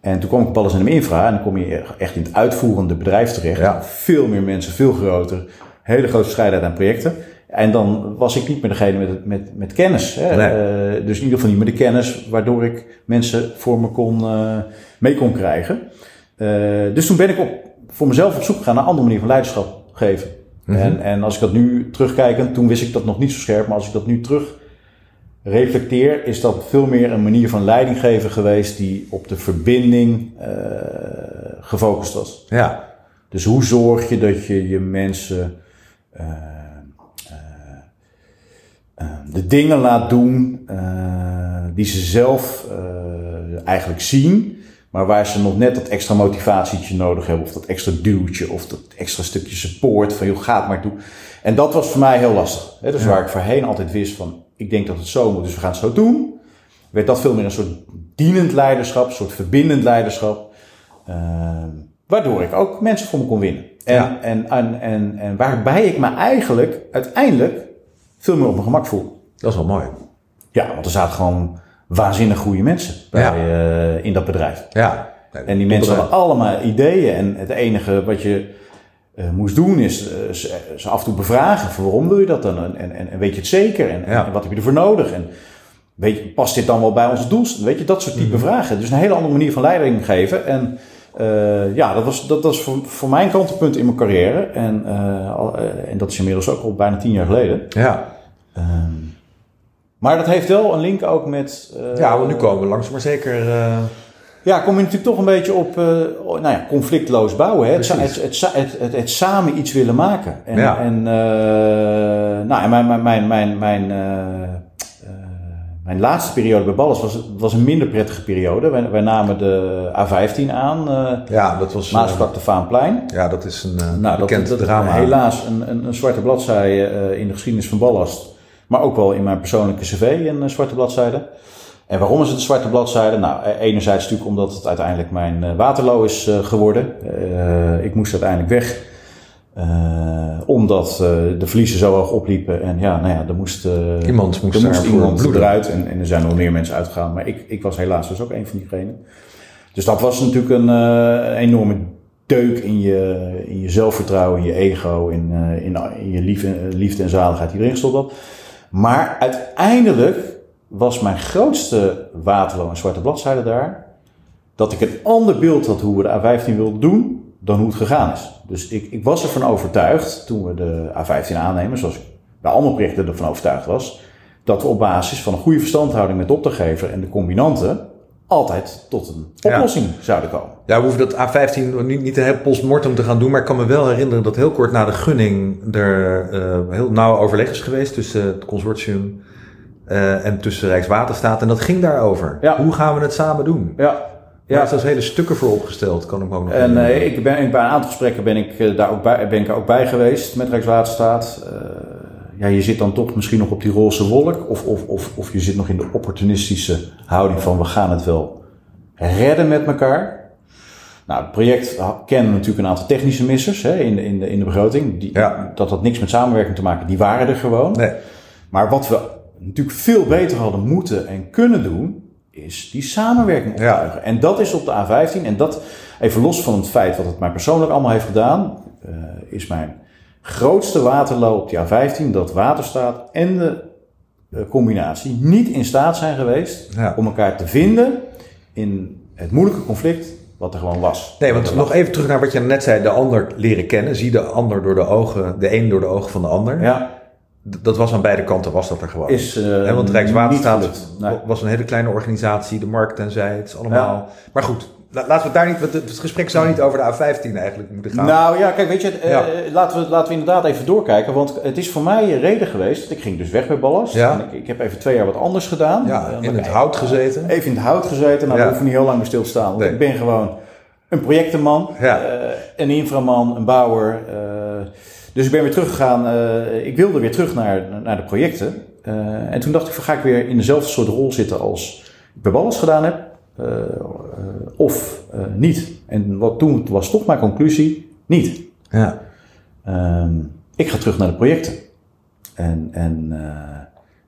En toen kwam ik op alles in de infra en dan kom je echt in het uitvoerende bedrijf terecht. Ja. Veel meer mensen, veel groter, hele grote verscheidenheid aan projecten. En dan was ik niet meer degene met, met, met kennis. Hè? Nee. Eh, dus in ieder geval niet meer de kennis waardoor ik mensen voor me kon, eh, mee kon krijgen. Eh, dus toen ben ik op, voor mezelf op zoek gegaan naar een andere manier van leiderschap geven. Mhm. en, en als ik dat nu terugkijk, toen wist ik dat nog niet zo scherp, maar als ik dat nu terug reflecteer, is dat veel meer een manier van leiding geven geweest die op de verbinding gefocust was. Ja. Dus hoe zorg je dat je je mensen de dingen laat doen eh, die ze zelf eh, eigenlijk zien, maar waar ze nog net dat extra motivatietje nodig hebben, of dat extra duwtje, of dat extra stukje support van joh, ga het maar toe. En dat was voor mij heel lastig. Hè? Dus Ja. waar ik voorheen altijd wist van, ik denk dat het zo moet, dus we gaan het zo doen, werd dat veel meer een soort dienend leiderschap, een soort verbindend leiderschap. Eh, waardoor ik ook mensen voor me kon winnen. En, Ja. en, en, en, en waarbij ik me eigenlijk uiteindelijk veel meer op mijn gemak voel. Dat is wel mooi. Ja, want er zaten gewoon waanzinnig goede mensen bij, eh, in dat bedrijf. Ja. En die mensen hadden allemaal ideeën. En het enige wat je eh, moest doen is eh, ze, af en toe bevragen. Van waarom doe je dat dan? En, en, en weet je het zeker? En, Ja. en wat heb je ervoor nodig? En weet je, past dit dan wel bij onze doelstelling? Weet je, dat soort type Mhm. vragen. Dus een hele andere manier van leiding geven. En eh, ja, dat was, dat was voor, voor mijn kantelpunt in mijn carrière. En, eh, al- eh, en dat is inmiddels ook al bijna tien jaar geleden. Ja. Ehm, maar dat heeft wel een link ook met... ja, want nu komen we langzaam maar zeker... ja, kom je natuurlijk toch een beetje op nou ja, conflictloos bouwen. Hè? Het, het, het, het, samen iets willen maken. En, Ja. en, nou, en mijn, mijn, mijn, mijn, mijn laatste periode bij Ballas was, was een minder prettige periode. Wij, wij namen de A15 aan, eh ja, dat was... eh, Maasvlak de Vaanplein. ja, dat is een eh, Nou, bekend dat, drama. helaas een, een, een zwarte bladzijde eh, in de geschiedenis van Ballast. Maar ook wel in mijn persoonlijke cv een eh, zwarte bladzijde. En waarom is het een zwarte bladzijde? Nou, eh, enerzijds natuurlijk omdat het uiteindelijk mijn eh, Waterloo is eh, geworden. Eh, ik moest uiteindelijk weg. Eh, omdat eh, de verliezen zo hoog opliepen. En ja, nou ja, er moest, eh, Iemand moest er moest iemand eruit. En, en er zijn nog meer mensen uitgegaan. Maar ik, ik was helaas dus ook een van diegenen. Dus dat was natuurlijk een enorme deuk in je, in je zelfvertrouwen, in je ego, in, in, in je liefde, liefde en zaligheid die erin gestopt had. Maar uiteindelijk was mijn grootste Waterloo en zwarte bladzijde daar, dat ik een ander beeld had hoe we de A15 wilden doen dan hoe het gegaan is. Dus ik, ik was ervan overtuigd, toen we de A15 aannemen, zoals ik bij allemaal projecten ervan overtuigd was, dat we op basis van een goede verstandhouding met de opdrachtgever en de combinanten altijd tot een Ja. oplossing zouden komen. Ja, we hoeven dat A15 niet, niet een heel postmortem te gaan doen. Maar ik kan me wel herinneren dat heel kort na de gunning er eh, heel nauw overleg is geweest tussen het consortium eh, en tussen Rijkswaterstaat. En dat ging daarover. Ja. Hoe gaan we het samen doen? Ja, Ja. is hele stukken voor opgesteld, kan ik me ook nog En eh, ik ben, bij een aantal gesprekken ben ik, eh, daar ook bij, ben ik ook bij geweest met Rijkswaterstaat. Eh, ja, je zit dan toch misschien nog op die roze wolk. Of, of, of, of je zit nog in de opportunistische houding van we gaan het wel redden met elkaar. Nou, het project kennen natuurlijk een aantal technische missers hè, in, de, in, de, in de begroting. Die, Ja. Dat had niks met samenwerking te maken, die waren er gewoon. Nee. Maar wat we natuurlijk veel beter hadden moeten en kunnen doen, is die samenwerking optuigen. En dat is op de A15. En dat, even los van het feit wat het mij persoonlijk allemaal heeft gedaan, eh, is mijn grootste waterloop op die A15 dat Waterstaat en de eh, combinatie niet in staat zijn geweest Ja. om elkaar te vinden in het moeilijke conflict wat er gewoon was. Nee, want nog even terug naar wat je net zei. De ander leren kennen. Zie de ander door de ogen, de een door de ogen van de ander. Ja, Dat was aan beide kanten, was dat er gewoon. is eh want niet Rijkswaterstaat. Nee. was een hele kleine organisatie, de markt en zij, het is allemaal... Maar goed, la- laten we het daar niet... want Het gesprek zou niet over de A15 eigenlijk moeten gaan. Nou ja, kijk, weet je, eh, Ja. laten, we, laten we inderdaad even doorkijken. Want het is voor mij een reden geweest. Ik ging dus weg bij Ballast. Ja. En ik, ik heb even twee jaar wat anders gedaan. ja, Eh, in het hout gezeten. Even in het hout gezeten. Nou, hoef ik niet heel lang bij stil te staan. Want Nee. ik ben gewoon een projectenman. Eh, een inframan, een bouwer. Dus ik ben weer teruggegaan. eh, ik wilde weer terug naar, naar de projecten. Eh, en toen dacht ik, van, ga ik weer in dezelfde soort rol zitten als ik bij Ballast gedaan heb. eh, of niet. En wat toen was toch mijn conclusie, niet. Ja. Ehm, ik ga terug naar de projecten. En, en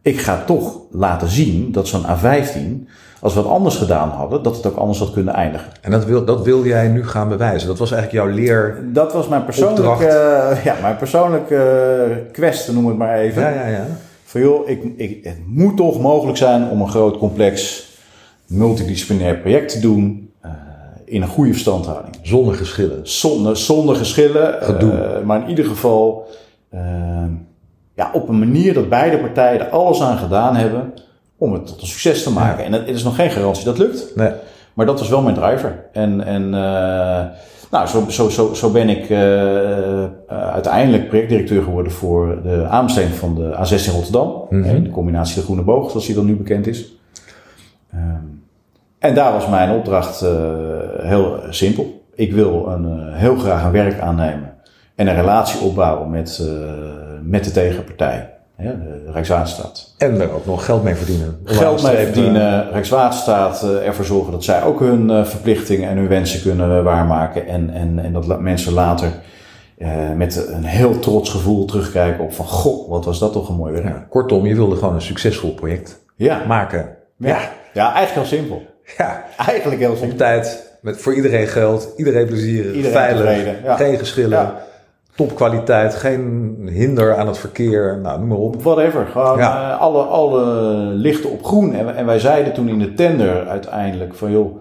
ik ga toch laten zien dat zo'n A15, als we het anders gedaan hadden, dat het ook anders had kunnen eindigen. En dat wil, dat wil jij nu gaan bewijzen. Dat was eigenlijk jouw leer... Dat was mijn persoonlijke, ja, mijn persoonlijke eh, quest, noem het maar even. Ja, ja, ja. Van joh, ik, ik, het moet toch mogelijk zijn om een groot, complex, multidisciplinair project te doen eh, in een goede verstandhouding. Zonder geschillen. Zonder, zonder geschillen. Gedoe. eh, maar in ieder geval ja, op een manier dat beide partijen er alles aan gedaan hebben om het tot een succes te maken. En het, is nog geen garantie dat lukt. Nee. Maar dat was wel mijn driver. En, en uh, nou, zo, zo, zo, zo ben ik uh, uh, uiteindelijk projectdirecteur geworden voor de aanbesteding van de A16 Rotterdam. Mm -hmm. De combinatie de Groene Boog, zoals die dan nu bekend is. Um, en daar was mijn opdracht heel simpel. Ik wil een, heel graag een werk aannemen en een relatie opbouwen met, met de tegenpartij. Ja, de Rijkswaterstaat. En er ook nog geld mee verdienen. Geld mee verdienen, Rijkswaterstaat uh, ervoor zorgen dat zij ook hun verplichtingen en hun wensen kunnen waarmaken. En, en, en dat mensen later eh, met een heel trots gevoel terugkijken op van, goh, wat was dat toch een mooi werk. Ja, kortom, je wilde gewoon een succesvol project Ja, maken. ja. ja eigenlijk heel simpel. Ja, Eigenlijk heel op simpel. tijd, met voor iedereen geld, iedereen plezier, Iedereen veilig, tevreden, geen geschillen. Topkwaliteit, geen hinder aan het verkeer, nou noem maar op. Whatever. Gewoon Ja. eh, alle, alle lichten op groen. En, en wij zeiden toen in de tender uiteindelijk van joh,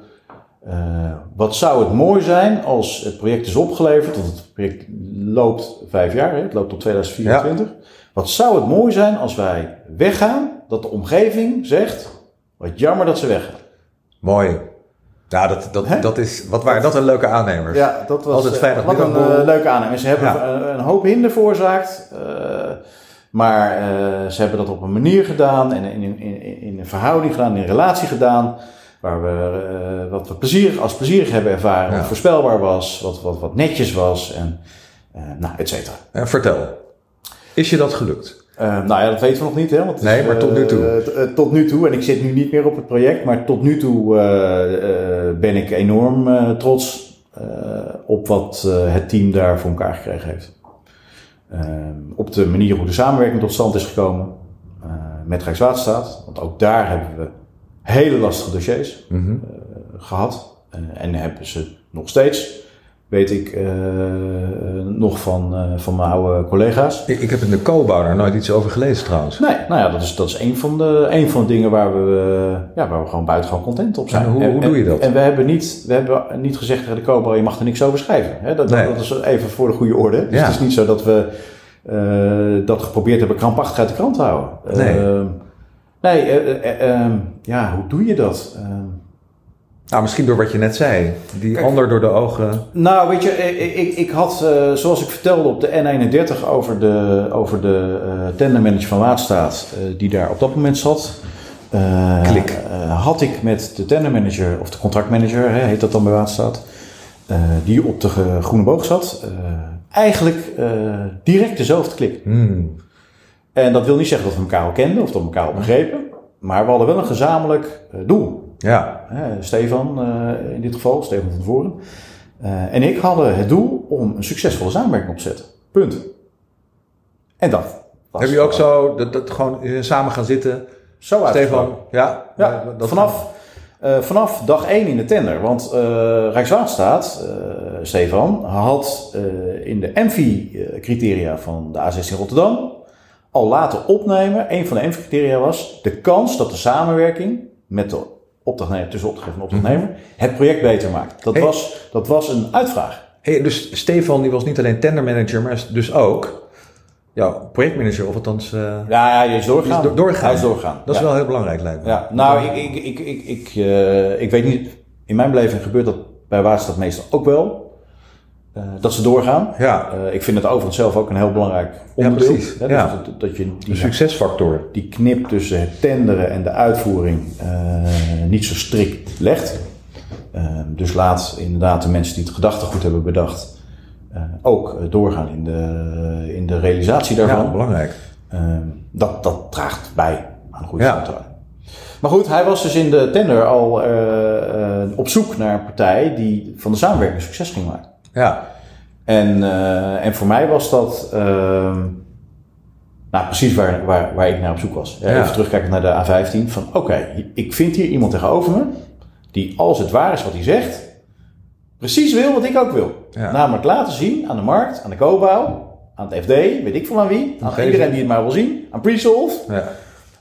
eh, wat zou het mooi zijn als het project is opgeleverd. Want het project loopt vijf jaar, hè? het loopt tot 2024. Wat zou het mooi zijn als wij weggaan, dat de omgeving zegt, wat jammer dat ze weggaan. Mooi. Ja, dat, dat, Hè? dat is, wat waren dat een leuke aannemers. Ja, dat was Altijd eh, veilig wat een eh, leuke aanname. Ze hebben Ja. een, een hoop hinder veroorzaakt. eh, maar eh, ze hebben dat op een manier gedaan en in, in, in, in een verhouding gedaan, in een relatie gedaan. Waar we eh, wat we plezier, als plezierig hebben ervaren, Ja. wat voorspelbaar was, wat, wat, wat netjes was en eh, nou, et cetera. En vertel, is je dat gelukt? Eh, nou ja, dat weten we nog niet, hè? Want Nee, maar tot nu toe. eh, eh, tot nu toe, en ik zit nu niet meer op het project, maar tot nu toe ben ik enorm trots op wat het team daar voor elkaar gekregen heeft. Op de manier hoe de samenwerking tot stand is gekomen met Rijkswaterstaat, want ook daar hebben we hele lastige dossiers Mhm. gehad Eh, en hebben ze nog steeds. Weet ik eh, nog van, eh, van mijn oude collega's. Ik, ik heb in de co-bouw daar nooit iets over gelezen trouwens. Nee, nou ja, dat is, dat is een, van de, een van de dingen waar we, eh, ja, waar we gewoon buitengewoon content op zijn. En hoe- hoe doe je dat? En, we hebben niet, we hebben niet gezegd tegen de Cobra, je mag er niks over schrijven. Hè? Dat, Nee. dat is even voor de goede orde. Dus Ja. het is niet zo dat we dat geprobeerd hebben krampachtig uit de krant te houden. Nee. Eh, nee, eh, eh, eh, ja, hoe doe je dat? Nou, misschien door wat je net zei. Die Kijk. ander door de ogen. Nou, weet je, ik, ik, ik had, eh, zoals ik vertelde op de N31 over de, over de eh tendermanager van Waterstaat, eh, die daar op dat moment zat. Klik. had ik met de tendermanager, of de contractmanager, hè, heet dat dan bij Waterstaat, die op de groene boog zat, eigenlijk direct dezelfde klik. Hmm. En dat wil niet zeggen dat we elkaar al kenden of dat we elkaar al begrepen, maar we hadden wel een gezamenlijk doel. Ja, Stefan eh, in dit geval, Stefan van Voren. Eh, en ik hadden het doel om een succesvolle samenwerking op te zetten. Punt. En dat was heb je ook zo dat, dat gewoon eh, samen gaan zitten? zo Stefan, uitgevallen. ja? Ja, dat- vanaf, vanaf dag 1 in de tender. Want eh, Rijkswaterstaat, eh, Stefan, had in de MV-criteria van de A16 Rotterdam al laten opnemen. Een van de MV-criteria was de kans dat de samenwerking met de opdrachtnemer, tussen opdrachtgever en opdrachtnemer, het project beter maakt. Dat, Hey. was, dat was een uitvraag. Hey, dus Stefan die was niet alleen tendermanager, maar is dus ook ja, projectmanager, of althans... eh, Ja, ja, hij is doorgaan. Is doorgaan. Hij is doorgaan. dat is wel heel belangrijk, lijkt me. Ja, nou, ik, ik, ik, ik, ik, eh, ik weet niet, in mijn beleving gebeurt dat bij Waterstad meestal ook wel. Eh, dat ze doorgaan. Ja, Eh, ik vind het overigens zelf ook een heel belangrijk onderdeel. precies, Hè, dus ja. dat, dat je die, succesfactor. die knip tussen het tenderen en de uitvoering eh, niet zo strikt legt. Eh, dus laat inderdaad de mensen die het gedachtegoed hebben bedacht ook doorgaan in de, in de realisatie daarvan. Ja, belangrijk. Ehm, dat, dat draagt bij aan een goede Ja. Maar goed, hij was dus in de tender al op zoek naar een partij die van de samenwerking succes ging maken. Ja, En, eh, en voor mij was dat ehm, nou, precies waar, waar, waar ik naar op zoek was. Ja, Ja. Even terugkijken naar de A15. Van oké, ik vind hier iemand tegenover me die als het waar is wat hij zegt, precies wil wat ik ook wil. Ja. Namelijk laten zien aan de markt, aan de co-bouw, aan het FD, weet ik van aan wie, aan iedereen die het maar wil zien, aan Presolve, ja.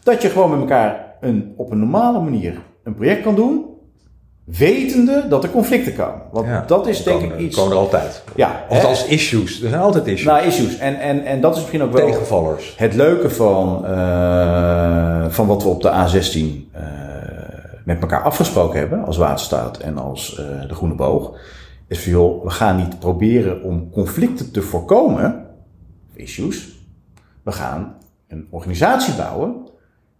dat je gewoon met elkaar een, op een normale manier een project kan doen, wetende dat er conflicten komen. Want ja. dat is denk Komen- ik iets... Komen er altijd. Ja, als issues. Er zijn altijd issues. Nou, issues. En, en, en dat is misschien ook wel Tegenvallers. het leuke van, eh, van wat we op de A16 eh, met elkaar afgesproken hebben als Waterstaat en als eh, de Groene Boog. Is van joh, we gaan niet proberen om conflicten te voorkomen, issues. We gaan een organisatie bouwen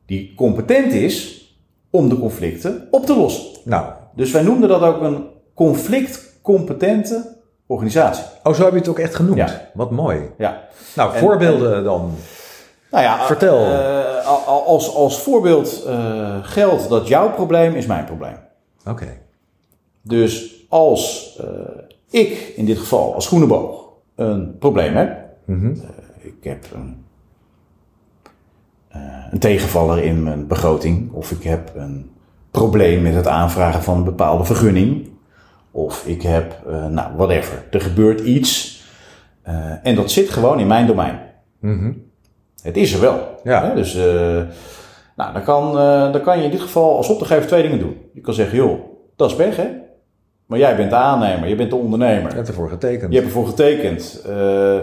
die competent is om de conflicten op te lossen. Nou, Dus wij noemden dat ook een conflictcompetente organisatie. oh, zo heb je het ook echt genoemd. Ja. Wat mooi. Ja. Nou, En- voorbeelden dan. Nou ja, Vertel. eh, al- als, als voorbeeld eh, geldt dat jouw probleem is mijn probleem. Oké. Dus als eh, ik in dit geval als Groeneboog een probleem heb. Mhm. Ik heb een, eh, een tegenvaller in mijn begroting. Of ik heb een probleem met het aanvragen van een bepaalde vergunning. Of ik heb, eh, nou, whatever. Er gebeurt iets. eh, en dat zit gewoon in mijn domein. Mhm. Het is er wel. Ja. Hè? Dus, eh, nou, dan kan, dan kan je in dit geval als opdrachtgever twee dingen doen. Je kan zeggen, joh, dat is pech, hè? Maar jij bent de aannemer, je bent de ondernemer. Je hebt ervoor getekend. Je hebt ervoor getekend.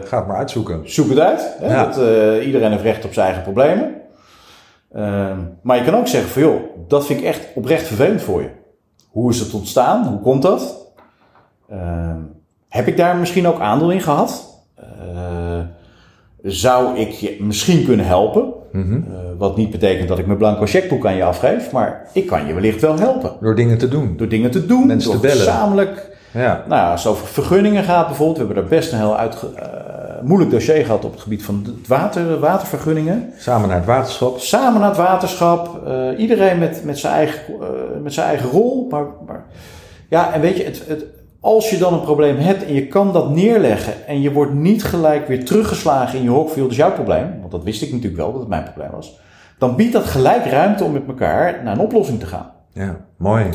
Ga het maar uitzoeken. zoek het uit. Hè? Ja. Dat, iedereen heeft recht op zijn eigen problemen. Ehm, maar je kan ook zeggen van, joh, dat vind ik echt oprecht vervelend voor je. Hoe is het ontstaan? Hoe komt dat? Ehm, heb ik daar misschien ook aandeel in gehad? Eh, zou ik je misschien kunnen helpen? Mhm. Eh, wat niet betekent dat ik mijn blanco checkboek aan je afgeef, maar ik kan je wellicht wel helpen. Door dingen te doen. Door dingen te doen, Mensen door te bellen. gezamenlijk. Ja. Nou, als het over vergunningen gaat bijvoorbeeld, we hebben daar best een heel uitge- moeilijk dossier gehad op het gebied van het water, watervergunningen. Samen naar het waterschap. Samen naar het waterschap, eh, iedereen met, met, zijn eigen, eh, met zijn eigen rol. Maar, maar ja, en weet je, het, het, als je dan een probleem hebt en je kan dat neerleggen en je wordt niet gelijk weer teruggeslagen in je hok, dat is jouw probleem, want dat wist ik natuurlijk wel dat het mijn probleem was, dan biedt dat gelijk ruimte om met elkaar naar een oplossing te gaan. Ja, mooi.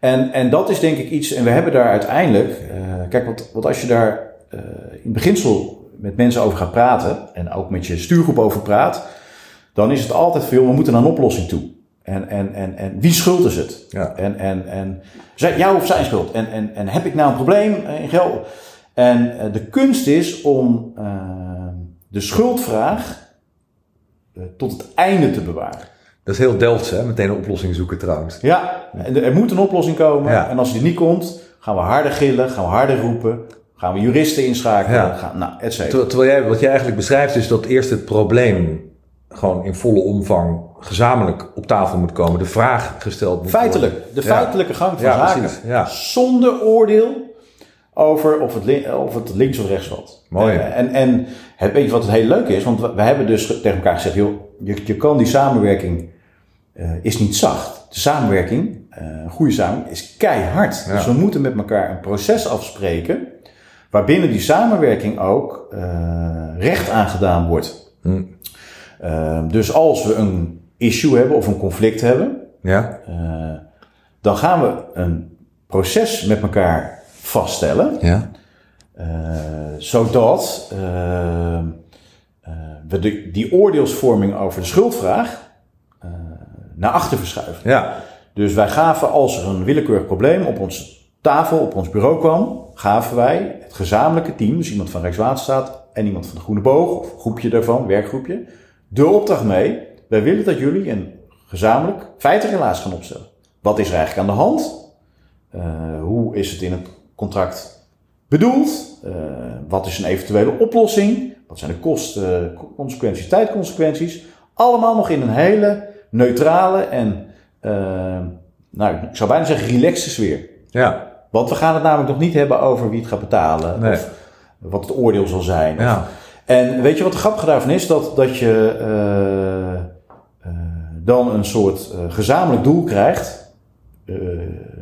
En, en dat is denk ik iets, en we hebben daar uiteindelijk, eh, kijk, want, want als je daar eh, in beginsel met mensen over gaat praten, en ook met je stuurgroep over praat, dan is het altijd veel, we moeten naar een oplossing toe. En, en, en, en wie schuld is het? Ja. En, en, en zij, jou of zijn schuld? En, en, en heb ik nou een probleem eh, in geld? En eh, de kunst is om eh, de schuldvraag tot het einde te bewaren. Dat is heel Delfts, hè? Meteen een oplossing zoeken trouwens. Ja, er moet een oplossing komen. Ja. En als die niet komt, gaan we harder gillen, gaan we harder roepen, gaan we juristen inschakelen, Ja. gaan, nou, et cetera. Terwijl, jij, wat jij eigenlijk beschrijft is dat eerst het probleem gewoon in volle omvang gezamenlijk op tafel moet komen. De vraag gesteld moet Feitelijk, worden. de Ja. feitelijke gang van Ja, zaken. precies. Zonder oordeel over of het, of het links of rechts valt. Mooi. Eh, En, en het, weet je wat het heel leuk is? Want we, hebben dus tegen elkaar gezegd, joh, je, je kan die samenwerking, eh, is niet zacht. De samenwerking, een goede samenwerking, is keihard. Dus we moeten met elkaar een proces afspreken, waarbinnen die samenwerking ook eh, recht aangedaan wordt. Hm. Eh, dus als we een issue hebben of een conflict hebben, Ja, eh, dan gaan we een proces met elkaar vaststellen, ja. eh, zodat eh, eh, we de, die oordeelsvorming over de schuldvraag naar achter verschuiven. Ja, Dus wij gaven, als er een willekeurig probleem op onze tafel, op ons bureau kwam, gaven wij het gezamenlijke team, dus iemand van Rijkswaterstaat en iemand van de Groene Boog, of groepje daarvan, werkgroepje, de opdracht mee. Wij willen dat jullie een gezamenlijk feitenrelaas gaan opstellen. Wat is er eigenlijk aan de hand? Eh, hoe is het in het contract bedoeld? Eh, wat is een eventuele oplossing? Wat zijn de kosten, consequenties, tijdconsequenties? Allemaal nog in een hele neutrale en, eh, nou, ik zou bijna zeggen, relaxte sfeer. ja, Want we gaan het namelijk nog niet hebben over wie het gaat betalen. Nee. Of wat het oordeel zal zijn. Of- ja. En weet je wat de grappige daarvan is? Dat, dat je eh, eh, dan een soort eh, gezamenlijk doel krijgt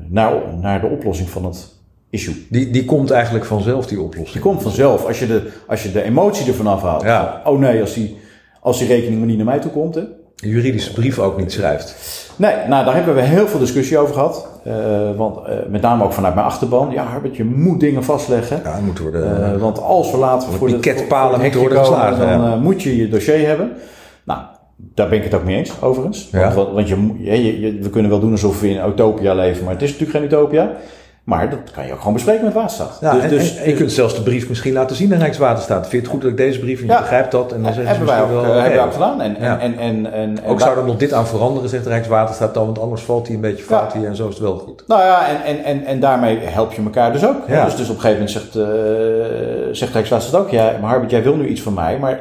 naar, naar de oplossing van het issue. Die, die komt eigenlijk vanzelf, die oplossing. Die komt vanzelf. Als je de, als je de emotie ervan afhaalt. Ja. Oh nee, als die, als die rekening maar niet naar mij toe komt. Hè? Juridische brief ook niet schrijft. Nee, nou daar hebben we heel veel discussie over gehad. Eh, want eh, met name ook vanuit mijn achterban. Ja, Herbert, je moet dingen vastleggen. Ja, moet worden. Eh, want als we later voor de het moeten worden geslagen, dan ja. moet je je dossier hebben. Nou, daar ben ik het ook mee eens, overigens. Ja. Want, want je, je- je- we kunnen wel doen alsof we in een utopia leven, maar het is natuurlijk geen utopia. Maar dat kan je ook gewoon bespreken met Waterstaat. ja, dus, en, dus, en- en je kunt zelfs de brief misschien laten zien aan Rijkswaterstaat. Vind je het goed dat ik deze brief, en je Ja. begrijpt dat, en dan zeggen ze hebben wij ook, misschien eh, wel... hebben ook gedaan. En, Ja. en, en, en, en, Ook zou er nog dit aan veranderen, zegt Rijkswaterstaat dan, want anders valt hij een beetje fout hier en zo is het wel goed. Nou ja, en, en, en, en daarmee help je elkaar dus ook. Dus, dus op een gegeven moment zegt, eh zegt Rijkswaterstaat ook, ja, maar Harbert, jij wil nu iets van mij, maar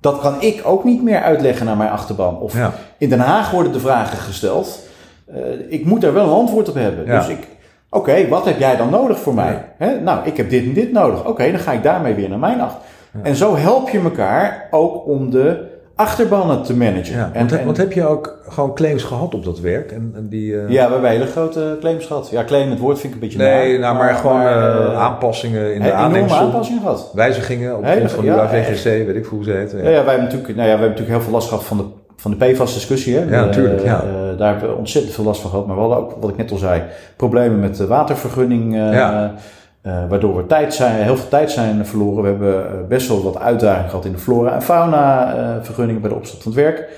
dat kan ik ook niet meer uitleggen naar mijn achterban. Of in Den Haag worden de vragen gesteld. Eh, ik moet daar wel een antwoord op hebben. Ja. Dus ik, oké, wat heb jij dan nodig voor mij? Nou, ik heb dit en dit nodig. Oké, dan ga ik daarmee weer naar mijn achter. En zo help je elkaar ook om de achterbannen te managen. Ja, want, en- want heb je ook gewoon claims gehad op dat werk? En, en die, eh, ja, we hebben hele grote claims gehad. Ja, claim het woord vind ik een beetje Nee, naar, nou, maar, gewoon eh, eh, aanpassingen in de enorme aanneemsom. aanpassingen gehad. Wijzigingen op grond van de ja, UAVGC, weet ik veel hoe ze heten. Ja, ja, wij, hebben natuurlijk, nou ja, wij hebben natuurlijk heel veel last gehad van de, van de PFAS-discussie. Ja, natuurlijk, Eh, ja. Eh, daar hebben we ontzettend veel last van gehad. Maar we hadden ook, wat ik net al zei, problemen met de watervergunning. eh, Ja. eh, waardoor we tijd zijn, heel veel tijd zijn verloren. We hebben best wel wat uitdagingen gehad in de flora- en fauna-vergunningen bij de opstart van het werk.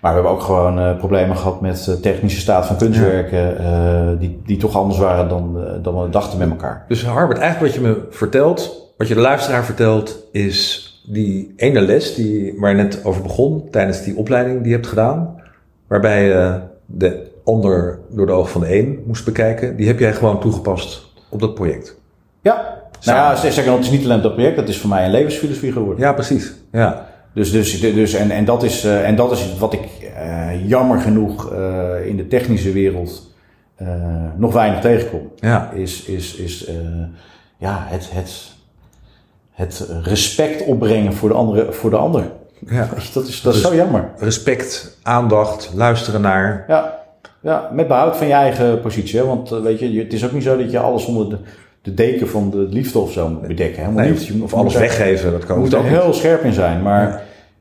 Maar we hebben ook gewoon problemen gehad met de technische staat van kunstwerken. die, die toch anders waren dan, dan we dachten met elkaar. Dus Harbert, eigenlijk wat je me vertelt, wat je de luisteraar vertelt, is die ene les die, waar je net over begon tijdens die opleiding die je hebt gedaan, waarbij je de ander door de ogen van de een moest bekijken, die heb jij gewoon toegepast op dat project. Ja, nou ja, zeg, zeg, het is niet alleen dat project, dat is voor mij een levensfilosofie geworden. Ja, precies. Ja, Dus, dus, dus, en, en, dat is, eh, en dat is wat ik eh, jammer genoeg eh, in de technische wereld nog weinig tegenkom. ja, Is, is, is ja, het, het, het respect opbrengen voor de, andere, voor de ander. Ja. Je, Dat is, dat is zo jammer. Respect, aandacht, luisteren naar. Ja, ja, met behoud van je eigen positie. Hè? Want eh, weet je, je- het is ook niet zo dat je alles onder de, de deken van de liefde of zo moet bedekken. Helemaal Nee, niet. Je moet- of alles je moet weggeven, dat kan Je moet ook er niet. heel scherp in zijn. Maar,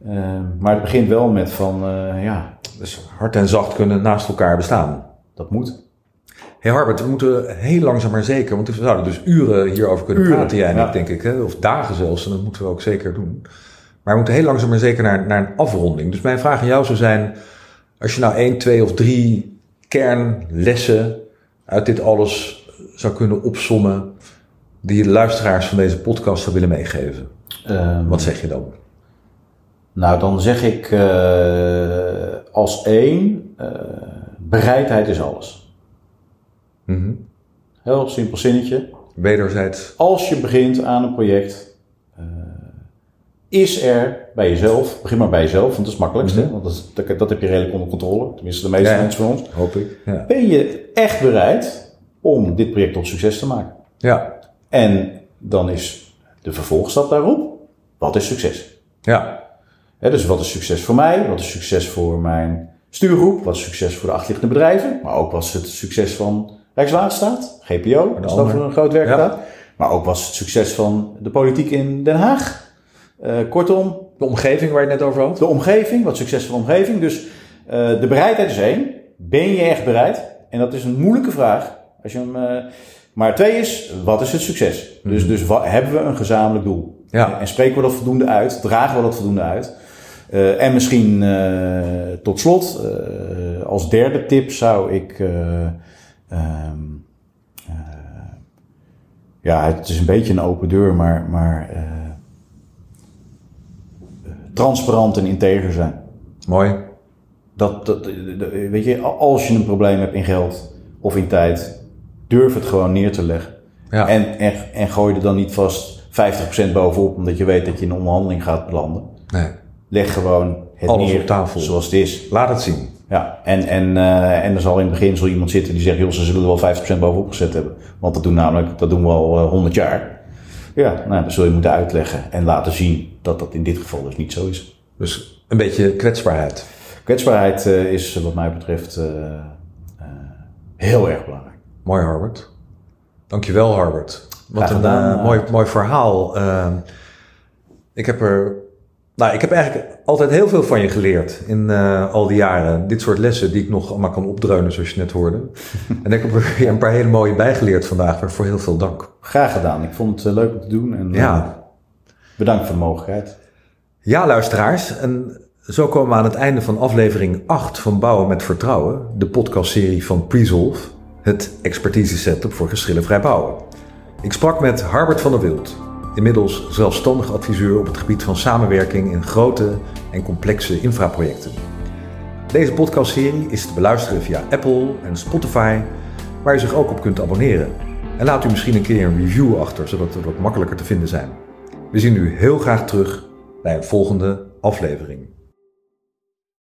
Ja. eh, maar het begint wel met van, eh, ja, Dus hard en zacht kunnen naast elkaar bestaan. dat moet. Hey Harbert, we moeten heel langzaam maar zeker, want we zouden dus uren hierover kunnen Uren, praten, jij en ja. ik, denk ik. Hè? Of dagen zelfs, en dat moeten we ook zeker doen. Maar we moeten heel langzaam maar zeker naar, naar een afronding. Dus mijn vraag aan jou zou zijn, als je nou één, twee of drie kernlessen uit dit alles zou kunnen opsommen, die je de luisteraars van deze podcast zou willen meegeven. Ehm, Wat zeg je dan? Nou, dan zeg ik eh, als één, eh, bereidheid is alles. Mhm. Heel simpel zinnetje. Wederzijds. Als je begint aan een project, eh, is er bij jezelf, begin maar bij jezelf, want dat is het makkelijkste, Mhm. want dat, is- dat, dat heb je redelijk onder controle, tenminste de meeste Ja. mensen van ons. Hoop ik. Ja. Ben je echt bereid om dit project tot succes te maken? Ja. En dan is de vervolgstap daarop, wat is succes? Ja. Dus wat is succes voor mij? Wat is succes voor mijn stuurgroep? Wat is succes voor de achterliggende bedrijven? Maar ook wat is het succes van Rijkswaterstaat, GPO, het ander. over een groot werk Ja. Maar ook wat is het succes van de politiek in Den Haag? Eh, kortom, De omgeving waar je het net over had. de omgeving, wat is het succes van de omgeving? Dus eh, de bereidheid is één. Ben je echt bereid? En dat is een moeilijke vraag. Als je hem, eh, maar twee is, wat is het succes? Dus, dus wat, hebben we een gezamenlijk doel? Ja. En spreken we dat voldoende uit? Dragen we dat voldoende uit? En misschien tot slot, als derde tip zou ik. eh, ehm, eh, ja, het is een beetje een open deur, maar, maar transparant en integer zijn. Mooi. Dat, dat, weet je, als je een probleem hebt in geld of in tijd, durf het gewoon neer te leggen. Ja. En, en, en gooi er dan niet vast 50% bovenop, omdat je weet dat je in een onderhandeling gaat belanden. Nee. Leg gewoon het Alles neer op tafel. zoals het is. Laat het zien. Ja, en, en, eh, en er zal in het begin zal iemand zitten die zegt, joh, ze zullen er wel 50% bovenop gezet hebben. Want dat doen namelijk, dat doen we al eh, 100 jaar. Ja, nou, dan zul je moeten uitleggen en laten zien dat dat in dit geval dus niet zo is. Dus een beetje kwetsbaarheid. Kwetsbaarheid eh, is wat mij betreft eh, eh, heel erg belangrijk. Mooi, Harbert. Dankjewel, Harbert. Wat Graag een mooi, mooi verhaal. Ik heb er. Nou, ik heb eigenlijk altijd heel veel van je geleerd in eh, al die jaren. Dit soort lessen die ik nog allemaal kan opdreunen, zoals je net hoorde. en ik heb er weer een paar hele mooie bijgeleerd vandaag. Waarvoor heel veel dank. Graag gedaan. Ik vond het eh, leuk om te doen en eh, Ja. bedankt voor de mogelijkheid. Ja, luisteraars. En zo komen we aan het einde van aflevering 8 van Bouwen met Vertrouwen, de podcastserie van Presolve, het expertise setup voor geschillenvrij bouwen. Ik sprak met Harbert van der Wild, inmiddels zelfstandig adviseur op het gebied van samenwerking in grote en complexe infraprojecten. Deze podcastserie is te beluisteren via Apple en Spotify, waar u zich ook op kunt abonneren. En laat u misschien een keer een review achter, zodat we wat makkelijker te vinden zijn. We zien u heel graag terug bij een volgende aflevering.